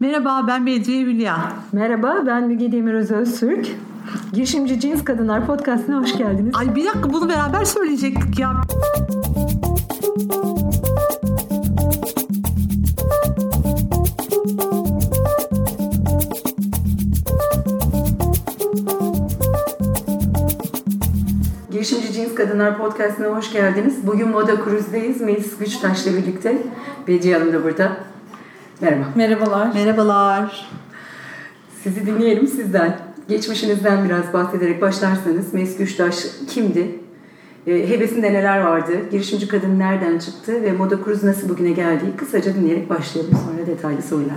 Merhaba ben Bedriye Hülya. Merhaba ben Müge Demir Öztürk. Girişimci Cins Kadınlar Podcast'ına hoş geldiniz. Ay bir dakika bunu beraber söyleyecektik ya. Girişimci Cins Kadınlar Podcast'ına hoş geldiniz. Bugün Moda Cruise'deyiz. Melis Güçtaş'la birlikte. Bediye Hanım da burada. Merhaba. Merhabalar. Merhabalar. Sizi dinleyelim sizden. Geçmişinizden biraz bahsederek başlarsanız Melis Güçtaş kimdi? E, hevesinde neler vardı? Girişimci kadın nereden çıktı? Ve Moda Cruise nasıl bugüne geldi? Kısaca dinleyerek başlayalım. Sonra detaylı sorularla.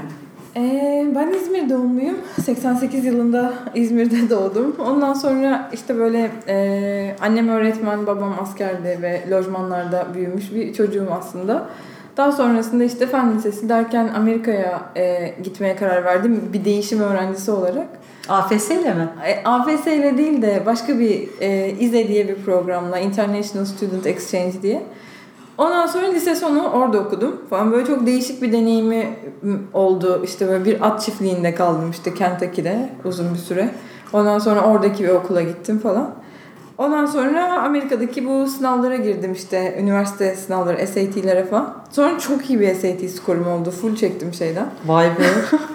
Ee, ben İzmir doğumluyum. 88 yılında İzmir'de doğdum. Ondan sonra işte böyle e, annem öğretmen, babam askerdi ve lojmanlarda büyümüş bir çocuğum aslında. Daha sonrasında işte fen lisesi derken Amerika'ya e, gitmeye karar verdim bir değişim öğrencisi olarak. AFS ile mi? E, AFS ile değil de başka bir e, İZE diye bir programla International Student Exchange diye. Ondan sonra lise sonu orada okudum falan. Böyle çok değişik bir deneyimi oldu. İşte böyle bir at çiftliğinde kaldım işte Kentucky'de uzun bir süre. Ondan sonra oradaki bir okula gittim falan. Ondan sonra Amerika'daki bu sınavlara girdim işte üniversite sınavları, SAT'lere falan. Sonra çok iyi bir SAT skorum oldu. Full çektim şeyden. Vay be.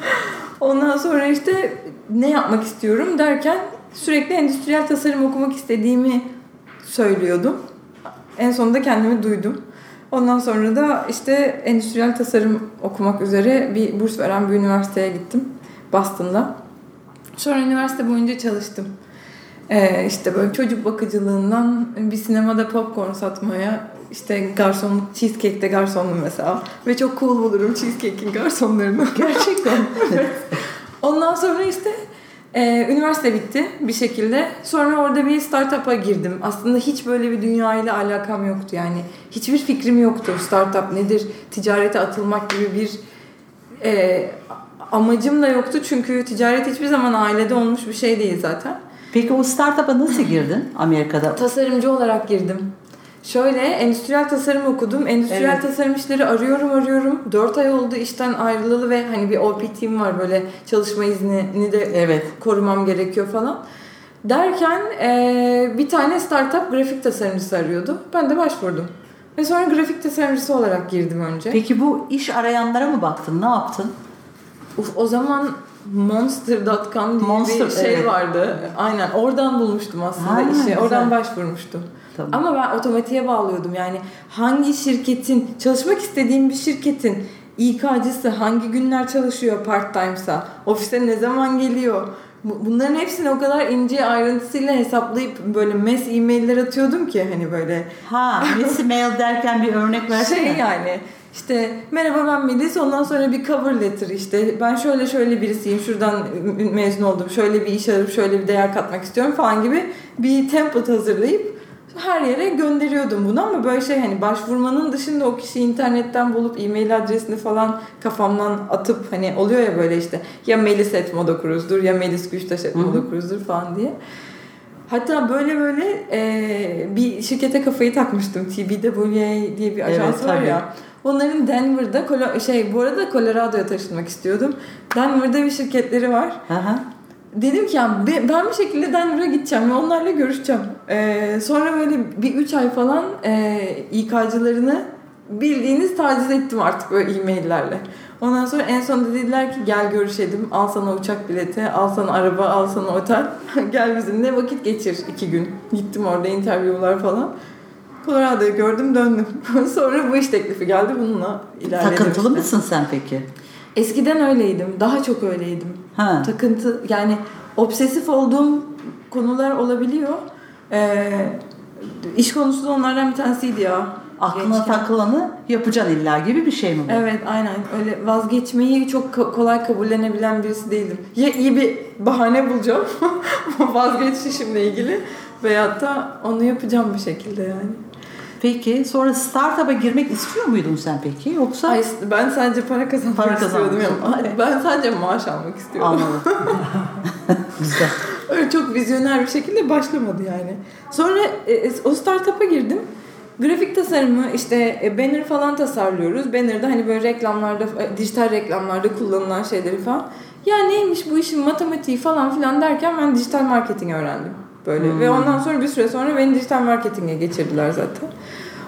Ondan sonra işte ne yapmak istiyorum derken sürekli endüstriyel tasarım okumak istediğimi söylüyordum. En sonunda kendimi duydum. Ondan sonra da işte endüstriyel tasarım okumak üzere bir burs veren bir üniversiteye gittim. Boston'da. Sonra üniversite boyunca çalıştım. Ee, işte böyle çocuk bakıcılığından bir sinemada popcorn satmaya işte garsonluk, cheesecake'de garsonluğum mesela. Ve çok cool bulurum cheesecake'in garsonlarını. Gerçekten. evet. Ondan sonra işte e, üniversite bitti bir şekilde. Sonra orada bir startup'a girdim. Aslında hiç böyle bir dünyayla alakam yoktu yani. Hiçbir fikrim yoktu. Startup nedir? Ticarete atılmak gibi bir e, amacım da yoktu. Çünkü ticaret hiçbir zaman ailede olmuş bir şey değil zaten. Peki o startup'a nasıl girdin Amerika'da? Tasarımcı olarak girdim. Şöyle endüstriyel tasarım okudum. Endüstriyel evet. tasarım işleri arıyorum arıyorum. 4 ay oldu işten ayrılalı ve hani bir OPT'm var böyle çalışma iznini de evet. korumam gerekiyor falan. Derken e, bir tane startup grafik tasarımcısı arıyordu. Ben de başvurdum. Ve sonra grafik tasarımcısı olarak girdim önce. Peki bu iş arayanlara mı baktın? Ne yaptın? Uf, o zaman Monster.com diye Monster, bir şey evet. vardı. Aynen oradan bulmuştum aslında ha, işi. Güzel. Oradan başvurmuştum. Tamam. Ama ben otomatiğe bağlıyordum. Yani hangi şirketin, çalışmak istediğim bir şirketin İK'cısı hangi günler çalışıyor part time'sa, ofise ne zaman geliyor, bunların hepsini o kadar ince ayrıntısıyla hesaplayıp böyle mes e-mailler atıyordum ki hani böyle. Ha, mes mail derken bir örnek versene. Şey yani işte merhaba ben Melis. Ondan sonra bir cover letter işte. Ben şöyle şöyle birisiyim. Şuradan mezun oldum. Şöyle bir iş arıp şöyle bir değer katmak istiyorum. falan gibi bir template hazırlayıp her yere gönderiyordum bunu. Ama böyle şey hani başvurmanın dışında o kişiyi internetten bulup e-mail adresini falan kafamdan atıp hani oluyor ya böyle işte ya Melis et Modakruz'dur ya Melis Güçtaş et Modakruz'dur falan diye. Hatta böyle böyle e, bir şirkete kafayı takmıştım. TBWA diye bir ajans evet, var ya. Onların Denver'da şey bu arada Colorado'ya taşınmak istiyordum. Denver'da bir şirketleri var. Aha. Dedim ki yani ben bir şekilde Denver'a gideceğim ve onlarla görüşeceğim. Ee, sonra böyle bir üç ay falan e, İK'cılarını bildiğiniz taciz ettim artık böyle e-maillerle. Ondan sonra en sonunda dediler ki gel görüşelim. Al sana uçak bileti, al sana araba, al sana otel. gel bizimle vakit geçir iki gün. Gittim orada interviewlar falan. Colorado'yu gördüm döndüm. sonra bu iş teklifi geldi bununla ilerledim. Takıntılı işte. mısın sen peki? Eskiden öyleydim. Daha çok öyleydim. Ha. Takıntı yani obsesif olduğum konular olabiliyor. Ee, iş konusu da onlardan bir tanesiydi ya. Aklına Gençken. takılanı yapacaksın illa gibi bir şey mi bu? Evet aynen öyle vazgeçmeyi çok kolay kabullenebilen birisi değildim. Ya iyi bir bahane bulacağım vazgeçişimle ilgili veyahut da onu yapacağım bir şekilde yani. Peki sonra startup'a girmek istiyor muydun sen peki yoksa? Hayır ben sadece para kazanmak para istiyordum. Yani. Ben sadece maaş almak istiyordum. Anladım. Güzel. Öyle çok vizyoner bir şekilde başlamadı yani. Sonra e, o startup'a girdim. Grafik tasarımı işte e, banner falan tasarlıyoruz. Banner'da hani böyle reklamlarda, e, dijital reklamlarda kullanılan şeyleri falan. Ya neymiş bu işin matematiği falan filan derken ben dijital marketing öğrendim. Böyle ve ondan sonra bir süre sonra beni dijital marketinge geçirdiler zaten.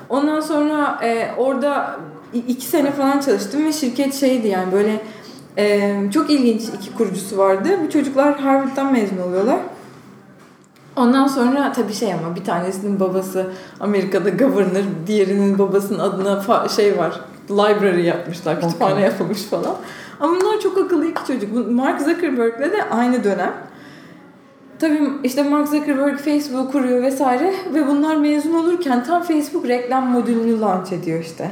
Ondan sonra e, orada iki sene falan çalıştım ve şirket şeydi yani böyle e, çok ilginç iki kurucusu vardı. Bu çocuklar Harvard'dan mezun oluyorlar. Ondan sonra tabii şey ama bir tanesinin babası Amerika'da governor, diğerinin babasının adına şey var. Library yapmışlar, kütüphane Okay. yapılmış falan. Ama bunlar çok akıllı iki çocuk. Mark Zuckerberg'le de aynı dönem. Tabii işte Mark Zuckerberg Facebook kuruyor vesaire ve bunlar mezun olurken tam Facebook reklam modülünü launch ediyor işte.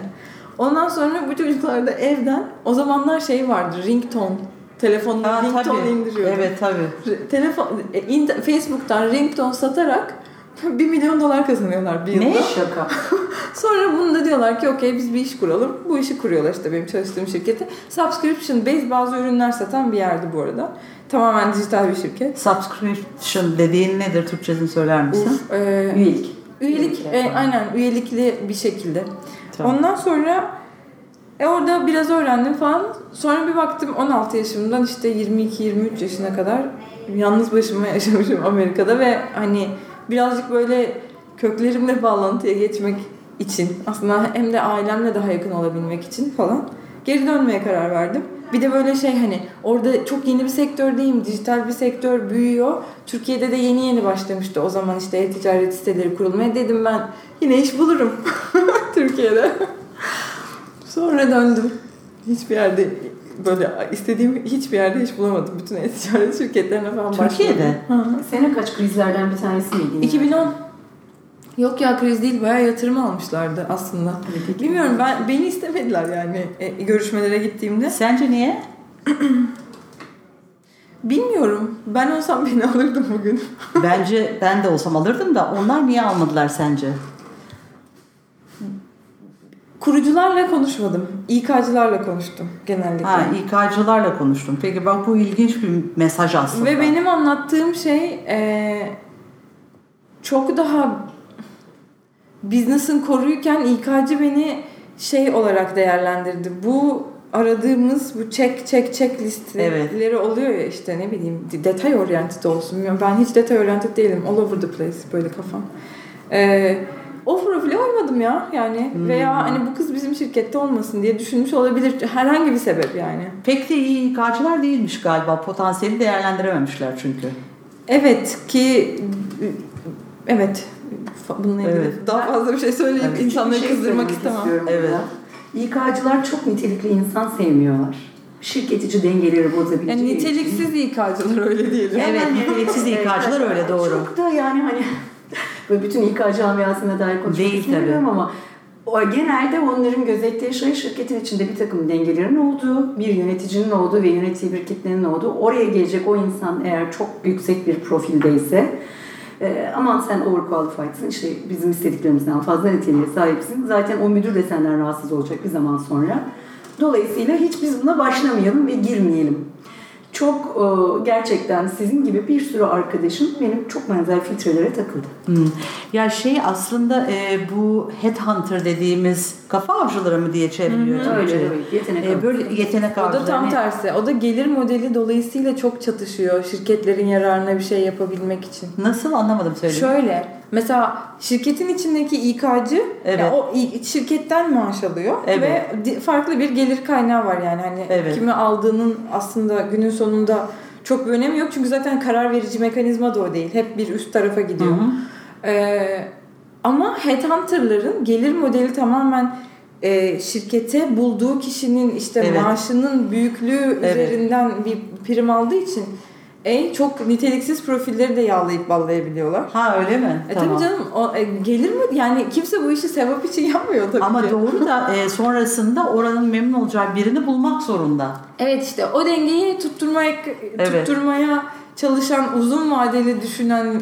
Ondan sonra bu çocuklar da evden o zamanlar şey vardı ringtone telefonuna Ha, ringtone tabii. indiriyordu. Evet tabii. Telefon e, Facebook'tan ringtone satarak 1 milyon dolar kazanıyorlar bir yılda. Ne? Şaka. Sonra bunu da diyorlar ki okey biz bir iş kuralım. Bu işi kuruyorlar işte benim çalıştığım şirketi. Subscription based bazı ürünler satan bir yerdi bu arada. Tamamen dijital bir şirket. Subscription dediğin nedir? Türkçesini söyler misin? Uf, e, Üyelik. üyelik, e, aynen üyelikli bir şekilde. Tamam. Ondan sonra e, orada biraz öğrendim falan. Sonra bir baktım 16 yaşımdan işte 22-23 yaşına kadar yalnız başıma yaşamışım Amerika'da ve hani birazcık böyle köklerimle bağlantıya geçmek için aslında hem de ailemle daha yakın olabilmek için falan geri dönmeye karar verdim. Bir de böyle şey hani orada çok yeni bir sektördeyim, dijital bir sektör büyüyor. Türkiye'de de yeni yeni başlamıştı o zaman işte e-ticaret siteleri kurulmaya. Dedim ben yine iş bulurum Türkiye'de. Sonra döndüm. Hiçbir yerde böyle istediğim hiçbir yerde iş bulamadım. Bütün e-ticaret şirketlerine falan başvurdum. Türkiye'de? Hı. Sene kaç krizlerden bir tanesi miydi? 2010. Yok ya kriz değil bayağı yatırım almışlardı aslında. Bilmiyorum ben beni istemediler yani e, görüşmelere gittiğimde. Sence niye? Bilmiyorum. Ben olsam beni alırdım bugün. Bence ben de olsam alırdım da onlar niye almadılar sence? Kurucularla konuşmadım. İK'cılarla konuştum genellikle. Ha, İK'cılarla konuştum. Peki bak bu ilginç bir mesaj aslında. Ve benim anlattığım şey e, çok daha business'ın koruyken İK'cı beni şey olarak değerlendirdi. Bu aradığımız bu check check check listeleri Evet. oluyor ya işte ne bileyim detay oriented olsun. Ben hiç detay oriented değilim. All over the place böyle kafam. E, o profile uymadım ya yani Hmm. veya hani bu kız bizim şirkette olmasın diye düşünmüş olabilir herhangi bir sebep yani. Pek de iyi İK'cılar değilmiş galiba. Potansiyeli değerlendirememişler çünkü. Evet ki evet bununla ilgili Evet. daha fazla bir şey söyleyip Evet. insanları şey kızdırmak istemem. istiyorum Evet. burada. İK'cılar çok nitelikli insan sevmiyorlar. Şirket içi dengeleri bozabileceği Yani için. niteliksiz İK'cılar öyle diyelim. Evet, niteliksiz İK'cılar öyle doğru. Çok da yani hani böyle bütün İK camiasına dair konuşmak Değil istemiyorum ama o genelde onların gözettiği şey şirketin içinde bir takım dengelerin olduğu, bir yöneticinin olduğu ve yönettiği bir kitlenin olduğu. Oraya gelecek o insan eğer çok yüksek bir profildeyse e, aman sen overqualified'sın işte bizim istediklerimizden fazla niteliğe sahipsin. Zaten o müdür de senden rahatsız olacak bir zaman sonra. Dolayısıyla hiç biz buna başlamayalım ve girmeyelim. Çok e, gerçekten sizin gibi bir sürü arkadaşım benim çok benzer filtrelere takıldı. Hmm. Ya şey aslında e, bu headhunter dediğimiz kafa avcıları mı diye çevriliyor Öyle Türkçe'de. öyle. Yetenek E, böyle yetenek O da avcıları. tam Ne- tersi. O da gelir modeli dolayısıyla çok çatışıyor şirketlerin yararına bir şey yapabilmek için. Nasıl anlamadım söyleyeyim. Şöyle mesela şirketin içindeki İK'cı Evet. yani o şirketten maaş alıyor Evet. ve farklı bir gelir kaynağı var yani hani Evet. kimi aldığının aslında günün sonunda çok bir önemi yok çünkü zaten karar verici mekanizma da o değil. Hep bir üst tarafa gidiyor. Hı hı. Ee, ama headhunter'ların gelir modeli tamamen e, şirkete bulduğu kişinin işte Evet. maaşının büyüklüğü Evet. üzerinden bir prim aldığı için e, çok niteliksiz profilleri de yağlayıp ballayabiliyorlar. Ha öyle mi? E tabii canım o, e, gelir mi? Yani kimse bu işi sevap için yapmıyor tabii Ama ki. doğru da e, sonrasında oranın memnun olacağı birini bulmak zorunda. Evet işte o dengeyi tutturmaya Evet. tutturmaya çalışan uzun vadeli düşünen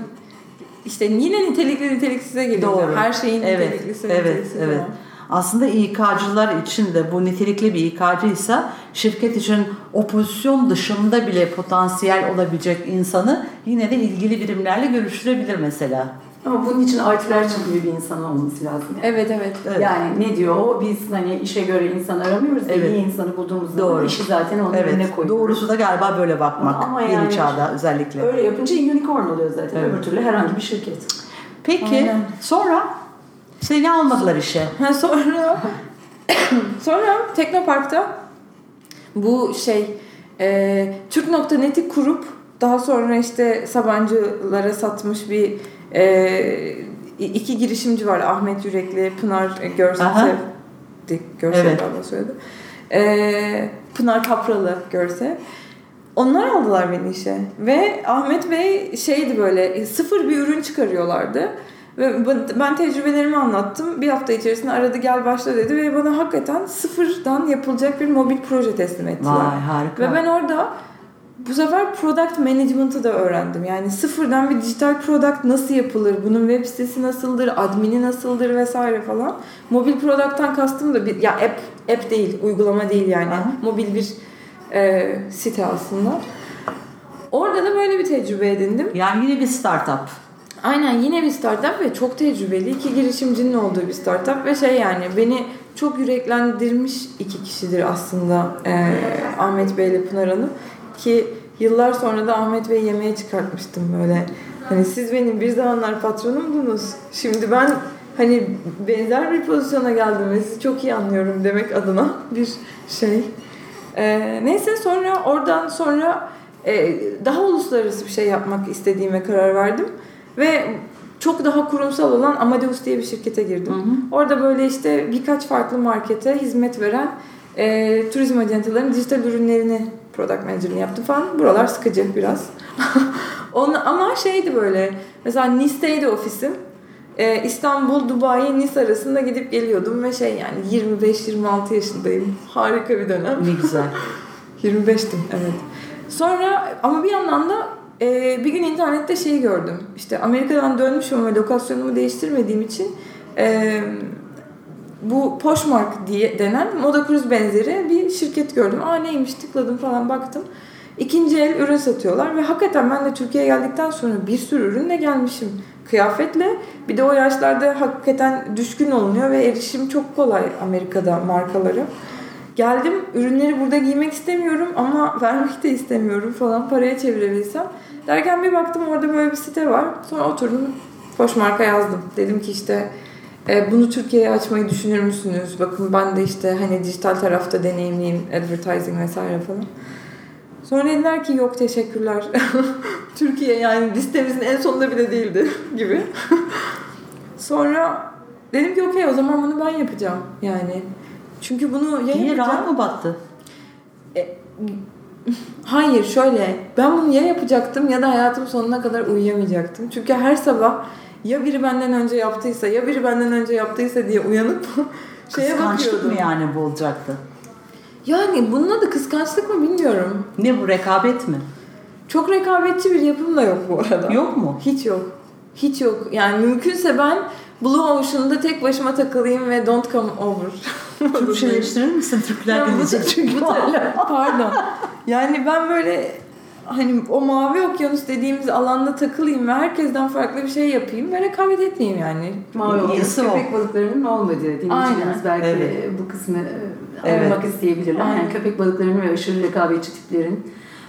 işte yine nitelikli niteliksize geliyor. Doğru. Her şeyin Evet, niteliklisi evet, niteliksiz evet. olan. Aslında İK'cılar için de bu nitelikli bir İK'cıysa şirket için o pozisyon dışında bile potansiyel olabilecek insanı yine de ilgili birimlerle görüştürebilir mesela. Ama bunun için Arthur gibi bir insan olması lazım. Yani. Evet evet. Evet. Yani ne diyor o? Biz hani işe göre insan aramıyoruz. Evet. İyi insanı bulduğumuz zaman Doğru. işi zaten onun önüne Evet. koyuyoruz. Doğrusu da galiba böyle bakmak. Ama Yeni yani- çağda özellikle. Öyle yapınca unicorn oluyor zaten. Evet. Öbür türlü herhangi bir şirket. Peki Aynen. sonra seni almadılar işe. Ha, sonra sonra Teknopark'ta bu şey e, Türk.net'i kurup daha sonra işte Sabancılara satmış bir e, iki girişimci var. Ahmet Yürekli, Pınar Görsev. Görsev Evet. galiba söyledi. E, Pınar Kapralı Görsev. Onlar aldılar beni işe. Ve Ahmet Bey şeydi böyle sıfır bir ürün çıkarıyorlardı. Ve ben- ben tecrübelerimi anlattım. Bir hafta içerisinde aradı gel başla dedi ve bana hakikaten sıfırdan yapılacak bir mobil proje teslim ettiler. Vay harika. Ve ben orada bu sefer product management'ı da öğrendim. Yani sıfırdan bir dijital product nasıl yapılır, bunun web sitesi nasıldır, admini nasıldır vesaire falan. Mobil product'tan kastım da bir ya app app değil, uygulama değil yani. Aha. Mobil bir e, site aslında. Orada da böyle bir tecrübe edindim. Yani yine bir startup. Aynen yine bir startup ve çok tecrübeli iki girişimcinin olduğu bir startup ve şey yani beni çok yüreklendirmiş iki kişidir aslında e, Ahmet Bey ile Pınar Hanım ki yıllar sonra da Ahmet Bey yemeğe çıkartmıştım böyle hani siz benim bir zamanlar patronumdunuz şimdi ben hani benzer bir pozisyona geldim ve sizi çok iyi anlıyorum demek adına bir şey. E, neyse sonra oradan sonra e, daha uluslararası bir şey yapmak istediğime karar verdim. Ve çok daha kurumsal olan Amadeus diye bir şirkete girdim. Hı hı. Orada böyle işte birkaç farklı markete hizmet veren e, turizm ajantalarının dijital ürünlerini product manager'ını yaptım falan. Buralar sıkıcı biraz. Onu, ama şeydi böyle mesela Nice'teydi ofisim. E, İstanbul, Dubai, Nice arasında gidip geliyordum ve şey yani 25-26 yaşındayım. Harika bir dönem. Ne güzel. 25'tim evet. Sonra ama bir yandan da e, bir gün internette şeyi gördüm. İşte Amerika'dan dönmüşüm ama lokasyonumu değiştirmediğim için e, bu Poshmark diye denen Moda Cruise benzeri bir şirket gördüm. Aa neymiş tıkladım falan baktım. İkinci el ürün satıyorlar ve hakikaten ben de Türkiye'ye geldikten sonra bir sürü ürünle gelmişim. Kıyafetle bir de o yaşlarda hakikaten düşkün olunuyor ve erişim çok kolay Amerika'da markaları. Geldim ürünleri burada giymek istemiyorum ama vermek de istemiyorum falan paraya çevirebilsem. Derken bir baktım orada böyle bir site var. Sonra oturdum Poshmark'a yazdım. Dedim ki işte e, bunu Türkiye'ye açmayı düşünür müsünüz? Bakın ben de işte hani dijital tarafta deneyimliyim, advertising vesaire falan. Sonra dediler ki yok teşekkürler. Türkiye yani listemizin en sonunda bile değildi gibi. Sonra dedim ki okey o zaman bunu ben yapacağım yani. Çünkü bunu ya Niye rahat mı battı? Hayır şöyle ben bunu ya yapacaktım ya da hayatım sonuna kadar uyuyamayacaktım. Çünkü her sabah ya biri benden önce yaptıysa ya biri benden önce yaptıysa diye uyanıp şeye Kıskançlık bakıyordum. mı yani bu olacaktı? Yani bunun adı kıskançlık mı bilmiyorum. Ne bu rekabet mi? Çok rekabetçi bir yapım da yok bu arada. Yok mu? Hiç yok. Hiç yok. Yani mümkünse ben Blue Ocean'da tek başıma takılayım ve don't come over. Türkçeleştirir misin? Türkler Ya çünkü. bu- Pardon. Yani ben böyle hani o mavi okyanus dediğimiz alanda takılayım ve herkesten farklı bir şey yapayım ve rekabet etmeyeyim yani. Mavi okyanus köpek balıklarının olmadığı dinleyicilerimiz belki Evet. bu kısmı e, Evet. anlamak isteyebilirler. Aynen. Yani köpek balıklarının ve aşırı rekabetçi tiplerin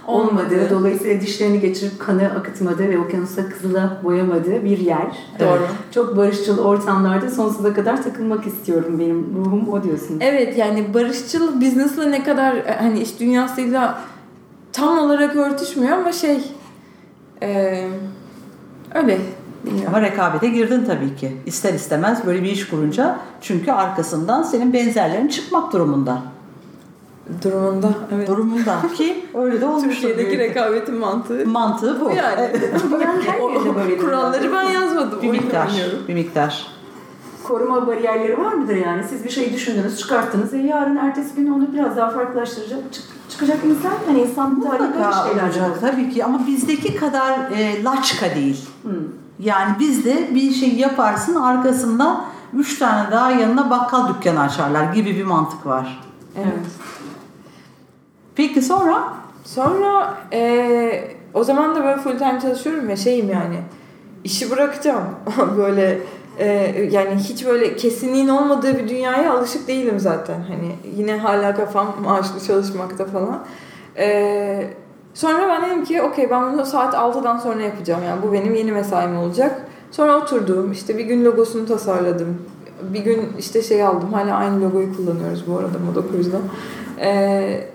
Olmadığı. olmadığı, dolayısıyla dişlerini geçirip kanı akıtmadığı ve okyanusa kızıla boyamadığı bir yer. Doğru. Çok barışçıl ortamlarda sonsuza kadar takılmak istiyorum benim ruhum o diyorsun. Evet yani barışçıl business'la ne kadar e, hani iş dünyasıyla tam olarak örtüşmüyor ama şey e, öyle bilmiyorum. Ama rekabete girdin tabii ki. İster istemez böyle bir iş kurunca çünkü arkasından senin benzerlerin çıkmak durumunda. Durumunda evet. Durumunda ki öyle de olmuş. Türkiye'deki rekabetin mantığı Mantığı bu. bu yani. O- Kuralları ben yazmadım. Bir miktar. Bir miktar. Koruma bariyerleri var mıdır yani? Siz bir şey düşündünüz, çıkarttınız ve yarın ertesi gün onu biraz daha farklılaştıracak çık- çıkacak insan. Hani insan bu tarihi böyle şeyler olacak tabii ki ama bizdeki kadar e, laçka değil. Hmm. Yani bizde bir şey yaparsın arkasından üç tane daha yanına bakkal dükkanı açarlar gibi bir mantık var. Evet. Peki sonra? Sonra e, o zaman da böyle full time çalışıyorum ya şeyim yani. işi bırakacağım. böyle e, yani hiç böyle kesinliğin olmadığı bir dünyaya alışık değilim zaten. Hani yine hala kafam maaşlı çalışmakta falan. E, sonra ben dedim ki okey ben bunu saat 6'dan sonra yapacağım. Yani bu benim yeni mesaim olacak. Sonra oturdum işte bir gün logosunu tasarladım. Bir gün işte şey aldım. Hala aynı logoyu kullanıyoruz bu arada Moda Cruise'da. Ee,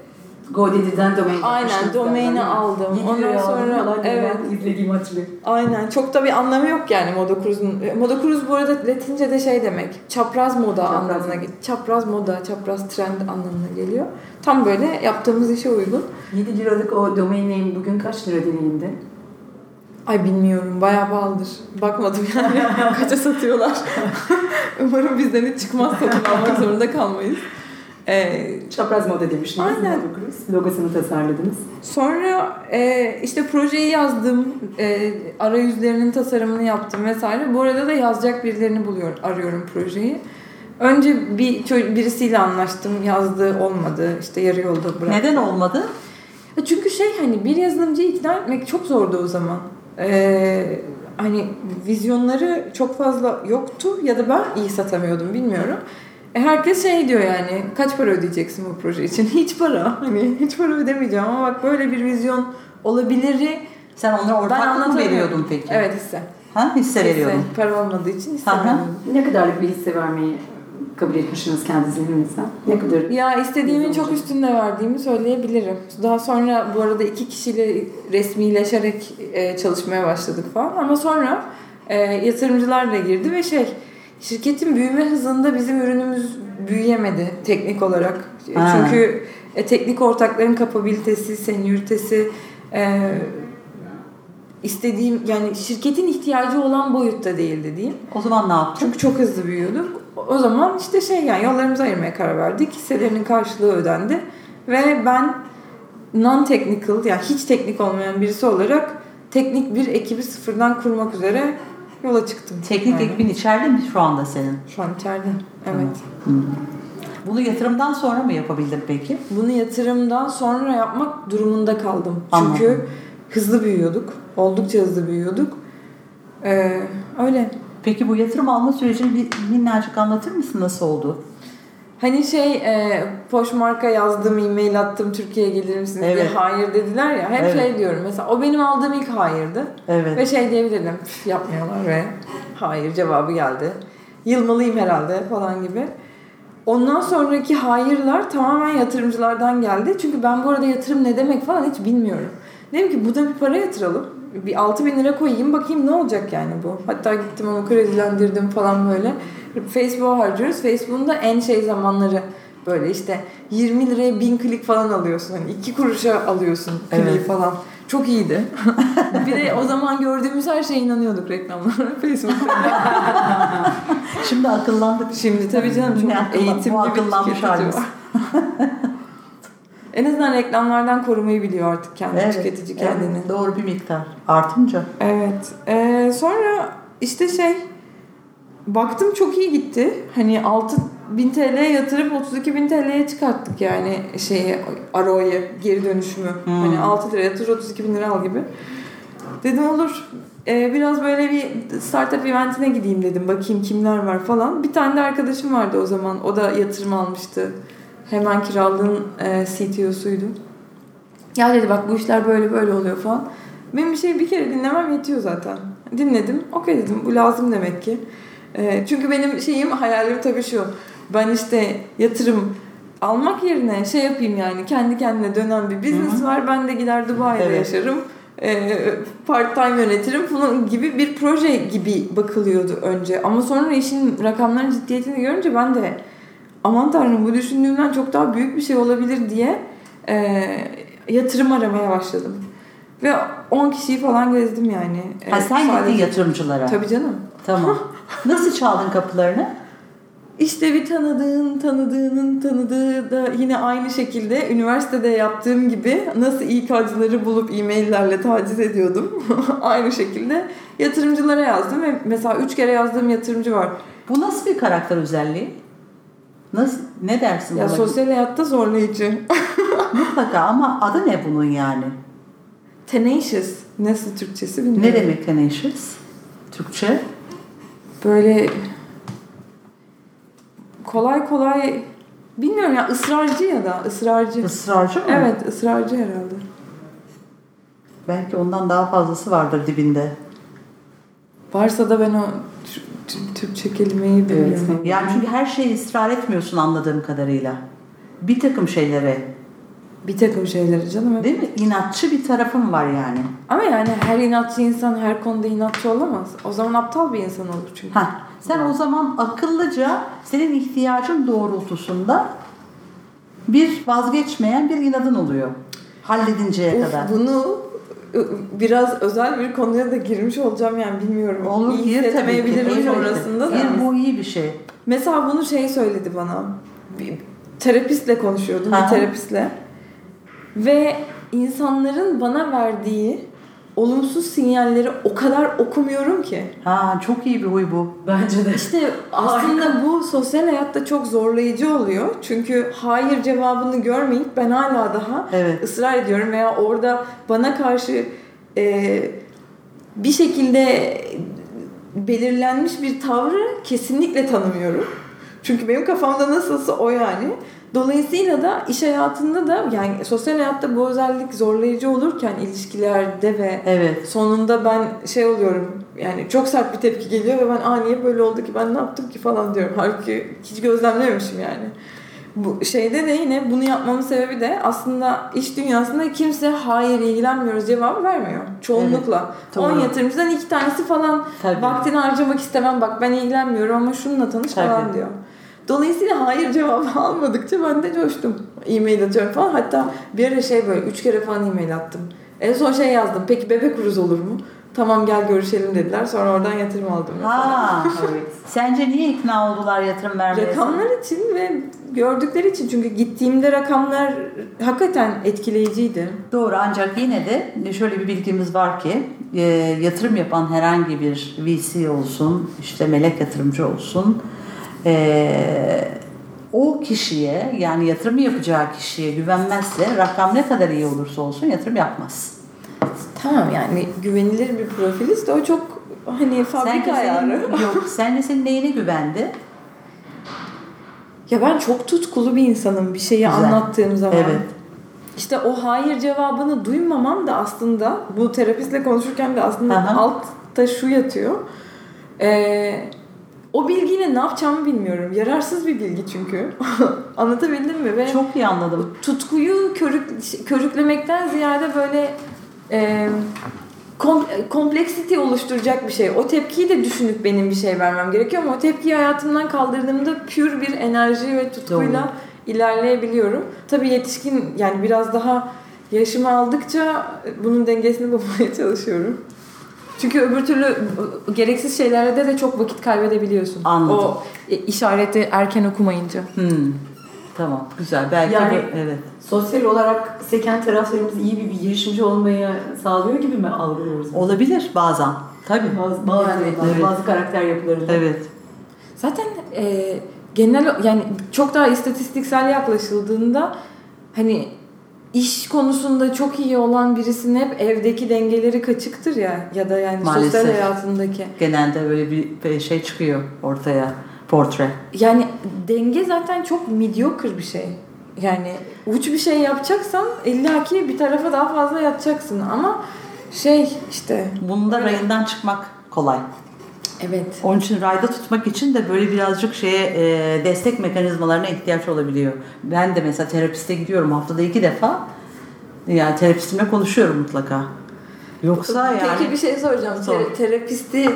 GoDaddy'den domain Aynen, domaini aldım. Ondan sonra- evet. ben izlediğimi hatırlıyorum. Aynen. Çok da bir anlamı yok yani Moda Cruise'un. Moda Cruise bu arada Latince'de şey demek. Çapraz moda Çapraz. anlamına geliyor. Çapraz moda, çapraz trend anlamına geliyor. Tam böyle yaptığımız işe uygun. 7 liralık o domain name bugün kaç lira deneyimde? Ay bilmiyorum. Bayağı pahalıdır. Bakmadım yani. Kaça satıyorlar. Umarım bizden hiç çıkmaz satın almak zorunda kalmayız. Ee, Çapraz moda demiştiniz. Aynen. Logosunu tasarladınız. Sonra e, işte projeyi yazdım, e, arayüzlerinin tasarımını yaptım vesaire. Bu arada da yazacak birilerini buluyor, arıyorum projeyi. Önce bir birisiyle anlaştım, yazdı olmadı, işte yarı yolda bıraktım. Neden olmadı? E, Çünkü şey hani bir yazılımcıyı ikna etmek çok zordu o zaman. Ee, hani vizyonları çok fazla yoktu ya da ben iyi satamıyordum bilmiyorum. E, herkes şey diyor yani kaç para ödeyeceksin bu proje için? Hiç para. Hani hiç para ödemeyeceğim ama bak böyle bir vizyon olabiliri Sen onlara ortaklık mı veriyordun peki? Evet hisse. Ha hisse veriyordun. Para olmadığı için hisse veriyordum. Ne kadarlık bir hisse vermeyi kabul etmişsiniz kendi zihninizden? Ne kadar? Ya istediğimin çok üstünde verdiğimi söyleyebilirim. Daha sonra bu arada iki kişiyle resmileşerek e, çalışmaya başladık falan. Ama sonra e, yatırımcılar da girdi ve şey şirketin büyüme hızında bizim ürünümüz büyüyemedi teknik olarak. Ha. Çünkü e, teknik ortakların kapabilitesi, senioritesi e, istediğim yani şirketin ihtiyacı olan boyutta değildi diyeyim. O zaman ne yaptın? Çünkü çok hızlı büyüyorduk. O zaman işte şey yani yollarımızı ayırmaya karar verdik. Hisselerinin karşılığı ödendi. Ve ben non-technical yani hiç teknik olmayan birisi olarak teknik bir ekibi sıfırdan kurmak üzere yola çıktım. Teknik Yani ekibin içeride mi şu anda senin? Şu an içeride. Evet. Hmm. Bunu yatırımdan sonra mı yapabildin peki? Bunu yatırımdan sonra yapmak durumunda kaldım. Anladım. Çünkü hızlı büyüyorduk. Oldukça hızlı büyüyorduk. Ee, öyle. Peki bu yatırım alma sürecini bir minnacık anlatır mısın? Nasıl oldu? Hani şey e, Poşmark'a yazdım, e-mail attım Türkiye'ye gelir misiniz diye Evet. hayır dediler ya. Hep Evet. şey diyorum mesela o benim aldığım ilk hayırdı. Evet. Ve şey diyebilirdim "Püf, yapmıyorlar ve hayır cevabı geldi. Yılmalıyım herhalde falan gibi. Ondan sonraki hayırlar tamamen yatırımcılardan geldi. Çünkü ben bu arada yatırım ne demek falan hiç bilmiyorum. Dedim ki bu da bir para yatıralım. Bir 6 bin lira koyayım bakayım ne olacak yani bu. Hatta gittim onu kredilendirdim falan böyle. Facebook'a harcıyoruz. Facebook'un da en şey zamanları böyle işte 20 liraya 1000 klik falan alıyorsun. Hani 2 kuruşa alıyorsun kliği Evet. falan. Çok iyiydi. bir de o zaman gördüğümüz her şeye inanıyorduk reklamlara Facebook'ta. Şimdi akıllandık. Şimdi tabii canım çok Ne akıllan- eğitimli bu bir akıllanmış halimiz. en azından reklamlardan korumayı biliyor artık kendi tüketici kendini. evet, doğru bir miktar artınca. Evet. Ee, sonra işte şey baktım çok iyi gitti. Hani 6 bin TL'ye yatırıp 32 bin TL'ye çıkarttık yani şeyi Aro'yu geri dönüşümü. Hmm. Hani 6 lira yatır 32 bin lira al gibi. Dedim olur. Ee, biraz böyle bir startup eventine gideyim dedim. Bakayım kimler var falan. Bir tane de arkadaşım vardı o zaman. O da yatırım almıştı. Hemen kiralığın e, CTO'suydu. Ya dedi bak bu işler böyle böyle oluyor falan. Benim bir şeyi bir kere dinlemem yetiyor zaten. Dinledim. Okey dedim bu lazım demek ki. Ee, çünkü benim şeyim hayalim tabii şu. Ben işte yatırım almak yerine şey yapayım yani kendi kendine dönen bir business Hı hı. var. Ben de gider Dubai'de Evet. yaşarım. Ee, part time yönetirim falan gibi bir proje gibi bakılıyordu önce. Ama sonra işin rakamların ciddiyetini görünce ben de aman tanrım bu düşündüğümden çok daha büyük bir şey olabilir diye e, yatırım aramaya başladım. Ve 10 kişiyi falan gezdim yani. Ha, E, sen sadece- gittin yatırımcılara. Tabii canım. Tamam. Nasıl çaldın kapılarını? İşte bir tanıdığın tanıdığının tanıdığı da yine aynı şekilde üniversitede yaptığım gibi nasıl İK'cıları bulup e-maillerle taciz ediyordum. aynı şekilde yatırımcılara yazdım ve mesela 3 kere yazdığım yatırımcı var. Bu nasıl bir karakter özelliği? Nasıl ne dersin Ya buna? sosyal hayatta zorlayıcı. Mutlaka ama adı ne bunun yani? Tenacious. Nasıl Türkçesi bilmiyorum. Ne demek tenacious? Türkçe? Böyle kolay kolay bilmiyorum ya ısrarcı ya da ısrarcı. Israrcı mı? Evet ısrarcı herhalde. Belki ondan daha fazlası vardır dibinde. Varsa da ben o Tür- Tür- Türkçe kelimeyi bilmiyorum. Evet. Yani çünkü her şeye ısrar etmiyorsun anladığım kadarıyla. Bir takım şeylere. Bir takım şeyleri canım. Değil mi? İnatçı bir tarafım var yani. Ama yani her inatçı insan her konuda inatçı olamaz. O zaman aptal bir insan olur çünkü. Heh, sen o zaman akıllıca senin ihtiyacın doğrultusunda bir vazgeçmeyen bir inadın oluyor. Halledinceye Of, kadar. bunu biraz özel bir konuya da girmiş olacağım yani bilmiyorum. Olur İyi gir tabii ki. sonrasında da. Bu iyi bir şey. Mesela bunu şey söyledi bana. Bir terapistle konuşuyordum, Aha. bir terapistle. Ve insanların bana verdiği olumsuz sinyalleri o kadar okumuyorum ki. Ha çok iyi bir huy bu. Bence de. İşte aslında bu sosyal hayatta çok zorlayıcı oluyor. Çünkü hayır cevabını görmeyip ben hala daha Evet. ısrar ediyorum veya orada bana karşı e, bir şekilde belirlenmiş bir tavrı kesinlikle tanımıyorum. Çünkü benim kafamda nasılsa o yani. Dolayısıyla da iş hayatında da yani sosyal hayatta bu özellik zorlayıcı olurken ilişkilerde ve Evet. sonunda ben şey oluyorum yani çok sert bir tepki geliyor ve ben aa niye böyle oldu ki ben ne yaptım ki falan diyorum. Halbuki hiç gözlemlememişim yani. Bu şeyde de yine bunu yapmamın sebebi de aslında iş dünyasında kimse hayır ilgilenmiyoruz cevabı vermiyor. Çoğunlukla. doğru. 10 yatırımcıdan iki tanesi falan Tabii. vaktini harcamak istemem bak ben ilgilenmiyorum ama şununla tanış falan Tabii. diyor. Dolayısıyla hayır cevabı almadıkça ben de coştum. E-mail atıyorum falan. Hatta bir ara şey böyle üç kere falan e-mail attım. En son şey yazdım. Peki bebek uruz olur mu? Tamam gel görüşelim dediler. Sonra oradan yatırım aldım. Ha. Evet. Sence niye ikna oldular yatırım vermeye? Rakamlar için ve gördükleri için çünkü gittiğimde rakamlar hakikaten etkileyiciydi. Doğru ancak yine de şöyle bir bilgimiz var ki e, yatırım yapan herhangi bir VC olsun, işte melek yatırımcı olsun e, o kişiye yani yatırımı yapacağı kişiye güvenmezse rakam ne kadar iyi olursa olsun yatırım yapmaz. Tamam yani güvenilir bir profiliz de o çok hani fabrika Sence ayarı. senin, yok, sence senin neyine güvendi? Ya ben çok tutkulu bir insanım bir şeyi Güzel. anlattığım zaman. Evet. İşte o hayır cevabını duymamam da aslında bu terapistle konuşurken de aslında Aha. altta şu yatıyor. Ee, o bilgiyle ne yapacağımı bilmiyorum. Yararsız bir bilgi çünkü. Anlatabildim mi? Ve Çok iyi anladım. tutkuyu körük, körüklemekten ziyade böyle e, kom, kompleksite oluşturacak bir şey. O tepkiyi de düşünüp benim bir şey vermem gerekiyor ama o tepkiyi hayatımdan kaldırdığımda pür bir enerji ve tutkuyla ilerleyebiliyorum. Tabii yetişkin yani biraz daha yaşımı aldıkça bunun dengesini bulmaya çalışıyorum. Çünkü öbür türlü gereksiz şeylerde de çok vakit kaybedebiliyorsun. Anladım. O işareti erken okumayınca. Hmm. Tamam güzel. Belki Yani- bu- evet. Sosyal olarak seken taraflarımız iyi bir, bir girişimci olmayı sağlıyor gibi mi algılıyoruz? Olabilir bazen. Tabii. Bazı, bazı, Yani, evet. bazı karakter yapılarında. Evet. Zaten e, genel yani çok daha istatistiksel yaklaşıldığında hani iş konusunda çok iyi olan birisinin hep evdeki dengeleri kaçıktır ya ya da yani Maalesef. sosyal hayatındaki. Genelde böyle bir şey çıkıyor ortaya. Portre. Yani denge zaten çok mediocre bir şey. Yani uç bir şey yapacaksan illaki bir tarafa daha fazla yatacaksın ama şey işte Bunda rayından çıkmak kolay. Evet Onun için rayda tutmak için de böyle birazcık şeye e, destek mekanizmalarına ihtiyaç olabiliyor. Ben de mesela terapiste gidiyorum haftada iki defa. Yani terapistimle konuşuyorum mutlaka. Yoksa yani Peki bir şey soracağım. Sor. Te- terapisti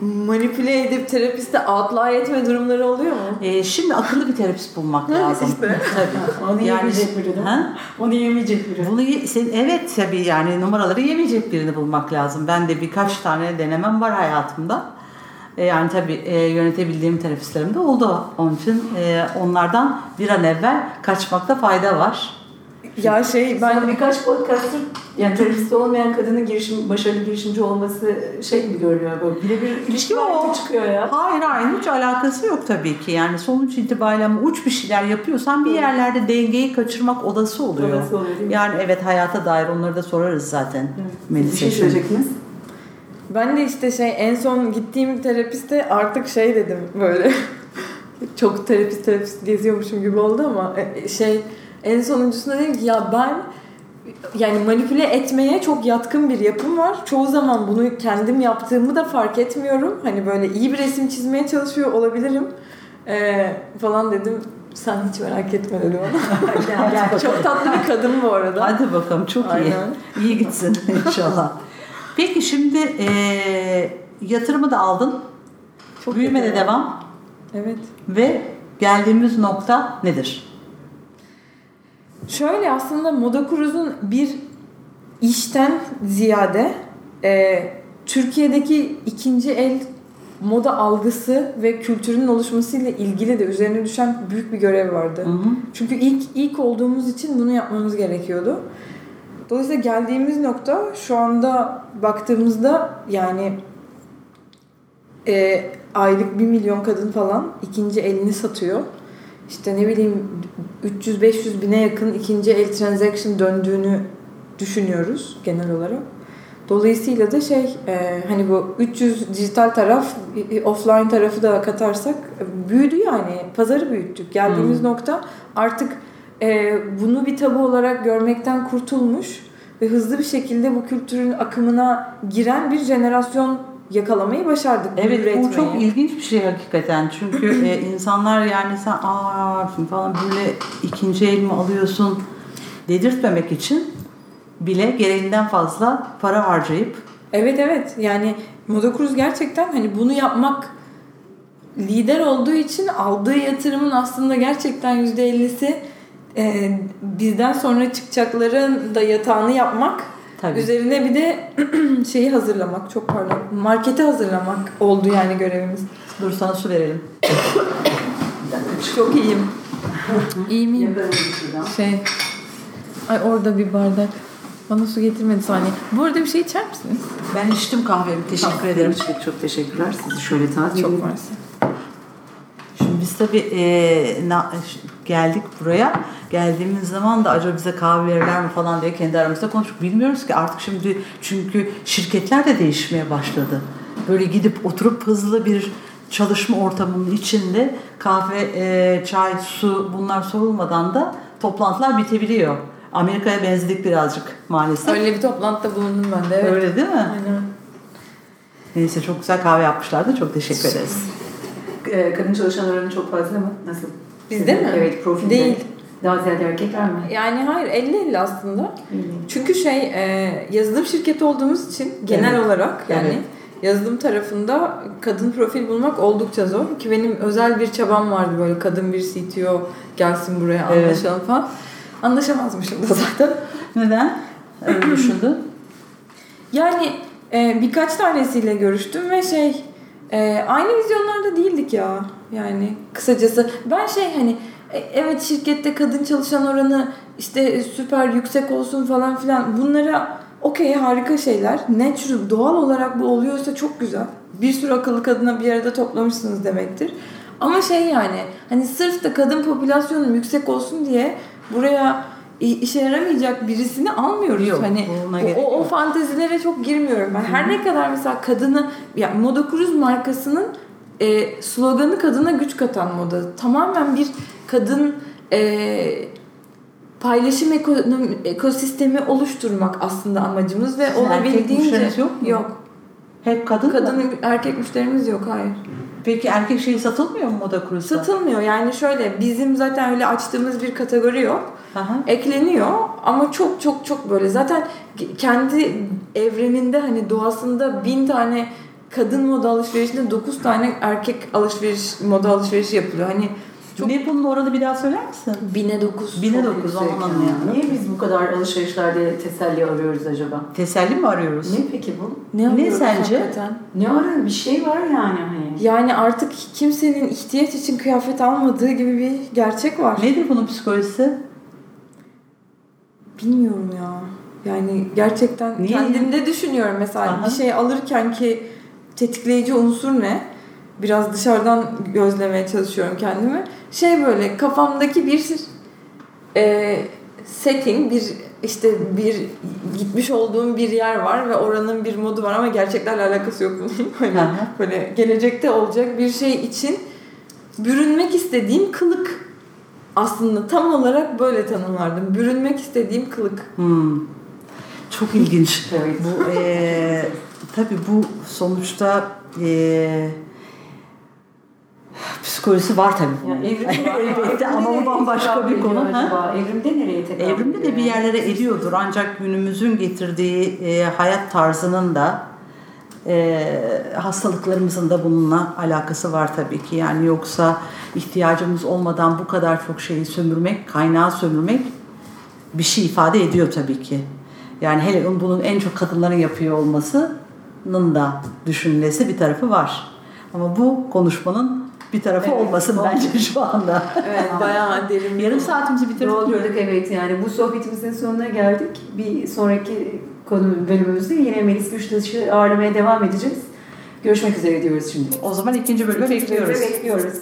manipüle edip terapiste outline etme durumları oluyor mu? e, şimdi akıllı bir terapist bulmak lazım. işte. Tabii. Onu Yani- yemeyecek biri değil mi? Ha? Onu yemeyecek biri. Bunu ye- sen, evet tabii yani numaraları yemeyecek birini bulmak lazım. Ben de birkaç tane denemem var hayatımda. E, yani tabii e, yönetebildiğim terapistlerim de oldu. Onun için e, onlardan bir an evvel kaçmakta fayda var. Ya şey Ben ben birkaç podcast'ır yani terapist olmayan kadının girişim, başarılı girişimci olması şey gibi görünüyor böyle birebir ilişki var çıkıyor ya. Hayır hayır hiç alakası yok tabii ki. Yani sonuç itibariyle ama uç bir şeyler yapıyorsan bir yerlerde dengeyi kaçırmak olası oluyor. Olası oluyor, değil mi? Yani evet hayata dair onları da sorarız zaten. Evet. Melisa Bir şey söyleyecektiniz. Ben de işte şey en son gittiğim terapiste artık şey dedim böyle çok terapist terapist geziyormuşum gibi oldu ama e, şey en sonuncusunda dedim ki ya ben yani manipüle etmeye çok yatkın bir yapım var. Çoğu zaman bunu kendim yaptığımı da fark etmiyorum. Hani böyle iyi bir resim çizmeye çalışıyor olabilirim ee, falan dedim. Sen hiç merak etme dedi bana. Gel, gel. çok tatlı bir kadın bu arada. Hadi bakalım çok iyi. Aynen. İyi gitsin inşallah. Peki şimdi eee, yatırımı da aldın. Çok Büyüme de güzel. devam. Evet. Ve geldiğimiz nokta nedir? Şöyle aslında Moda Cruz'un bir işten ziyade e, Türkiye'deki ikinci el moda algısı ve kültürünün oluşmasıyla ilgili de üzerine düşen büyük bir görev vardı. Hı hı. Çünkü ilk ilk olduğumuz için bunu yapmamız gerekiyordu. Dolayısıyla geldiğimiz nokta şu anda baktığımızda yani e, aylık 1 milyon kadın falan ikinci elini satıyor. İşte ne bileyim 300-500 bine yakın ikinci el transaction döndüğünü düşünüyoruz genel olarak. Dolayısıyla da şey e, hani bu 300 dijital taraf offline tarafı da katarsak e, büyüdü yani pazarı büyüttük. Geldiğimiz Hmm. nokta artık e, bunu bir tabu olarak görmekten kurtulmuş ve hızlı bir şekilde bu kültürün akımına giren bir jenerasyon yakalamayı başardık. Evet bu çok ilginç bir şey hakikaten. Çünkü e, insanlar yani sen aa falan böyle ikinci el mi alıyorsun dedirtmemek için bile gereğinden fazla para harcayıp Evet evet yani Moda Cruz gerçekten hani bunu yapmak lider olduğu için aldığı yatırımın aslında gerçekten %50'si e, bizden sonra çıkacakların da yatağını yapmak tabii. üzerine bir de şeyi hazırlamak çok pardon marketi hazırlamak oldu yani görevimiz. Dur sana su verelim. Çok iyiyim. İyi miyim? Şuradan. Şey ay orada bir bardak bana su getirmedi saniye. Bu arada bir şey içer misiniz? Ben içtim kahvemi. Teşekkür ederim. Çok, çok teşekkürler. Sizi şöyle taze Çok mersi. Şimdi biz tabii e, na- geldik buraya. Geldiğimiz zaman da acaba bize kahve verirler mi falan diye kendi aramızda konuştuk. Bilmiyoruz ki artık şimdi çünkü şirketler de değişmeye başladı. Böyle gidip oturup hızlı bir çalışma ortamının içinde kahve, e, çay, su bunlar sorulmadan da toplantılar bitebiliyor. Amerika'ya benzedik birazcık maalesef. Öyle, Öyle bir toplantıda bulundum ben de. Evet. değil mi? Aynen. Neyse çok güzel kahve yapmışlardı. Çok teşekkür ederiz. Ee, kadın çalışan oranı çok fazla mı? Nasıl? Bizde mi? Evet profilde. Değil. Daha ziyade erkekler mi? Yani hayır 50-50 aslında. Çünkü şey e, yazılım şirketi olduğumuz için genel Evet. olarak yani Evet. yazılım tarafında kadın profil bulmak oldukça zor. Ki benim özel bir çabam vardı böyle kadın bir CTO gelsin buraya Evet. anlaşalım falan. Anlaşamazmışım da zaten. Neden? Öyle düşündün. Yani e, birkaç tanesiyle görüştüm ve şey e, aynı vizyonlarda değildik ya. Yani kısacası ben şey hani e, evet şirkette kadın çalışan oranı işte süper yüksek olsun falan filan bunlara okey harika şeyler. Natural doğal olarak bu oluyorsa çok güzel. Bir sürü akıllı kadına bir arada toplamışsınız demektir. Ama şey yani hani sırf da kadın popülasyonu yüksek olsun diye buraya işe yaramayacak birisini almıyoruz. Yok, hani o, o, o fantezilere çok girmiyorum ben. Her ne kadar mesela kadını ya Moda Cruz markasının e, sloganı kadına güç katan moda. Tamamen bir kadın e, paylaşım ekonomi, ekosistemi oluşturmak aslında amacımız ve Sizin erkek olabildiğince müşteriniz yok mu? Yok. Hep kadın mı? Kadın erkek müşterimiz yok hayır. Peki erkek şeyi satılmıyor mu Moda Cruise'da? Satılmıyor. Yani şöyle bizim zaten öyle açtığımız bir kategori yok. Aha. Ekleniyor ama çok çok çok böyle zaten kendi evreninde hani doğasında bin tane kadın moda alışverişinde dokuz tane erkek alışveriş moda alışverişi yapılıyor. Hani çok Ne bunun oranı bir daha söyler misin? bine dokuz. Bine dokuz aman yani. ya. Niye biz bu kadar alışverişlerde teselli arıyoruz acaba? Teselli mi arıyoruz? Ne peki bu? Ne, arıyoruz sence? hakikaten? Ne ara bir şey var yani hani. Yani artık kimsenin ihtiyaç için kıyafet almadığı gibi bir gerçek var. Nedir bunun psikolojisi? Bilmiyorum ya. Yani gerçekten Niye? kendimde düşünüyorum mesela Aha. bir şey alırken ki tetikleyici unsur ne? Biraz dışarıdan gözlemeye çalışıyorum kendimi. Şey böyle kafamdaki bir e, setting, bir işte bir gitmiş olduğum bir yer var ve oranın bir modu var ama gerçeklerle alakası yok bunun. Hani Hı hı. böyle gelecekte olacak bir şey için bürünmek istediğim kılık aslında tam olarak böyle tanımlardım. Bürünmek istediğim kılık. Hmm. Çok ilginç. Evet. Bu e, tabii bu sonuçta e, psikolojisi var tabii. Yani evrim var. Elbette ama bu bambaşka bir konu. Ha? Acaba? Evrimde nereye tekabül Evrimde de bir yerlere ediyordur ancak günümüzün getirdiği e, hayat tarzının da e, hastalıklarımızın da bununla alakası var tabii ki. Yani yoksa ihtiyacımız olmadan bu kadar çok şeyi sömürmek, kaynağı sömürmek bir şey ifade ediyor tabii ki. Yani hele bunun en çok kadınların yapıyor olmasının da düşünülesi bir tarafı var. Ama bu konuşmanın bir tarafı Evet, olmasın oldu. bence şu anda. Evet bayağı derin Yarım saatimizi bitirdik. Doldurduk evet yani bu sohbetimizin sonuna geldik. Bir sonraki konu bölümümüzde yine Melis Güçtaş'ı ağırlamaya devam edeceğiz. Görüşmek üzere diyoruz şimdi. O zaman ikinci bölüme bekliyoruz. Bekliyoruz.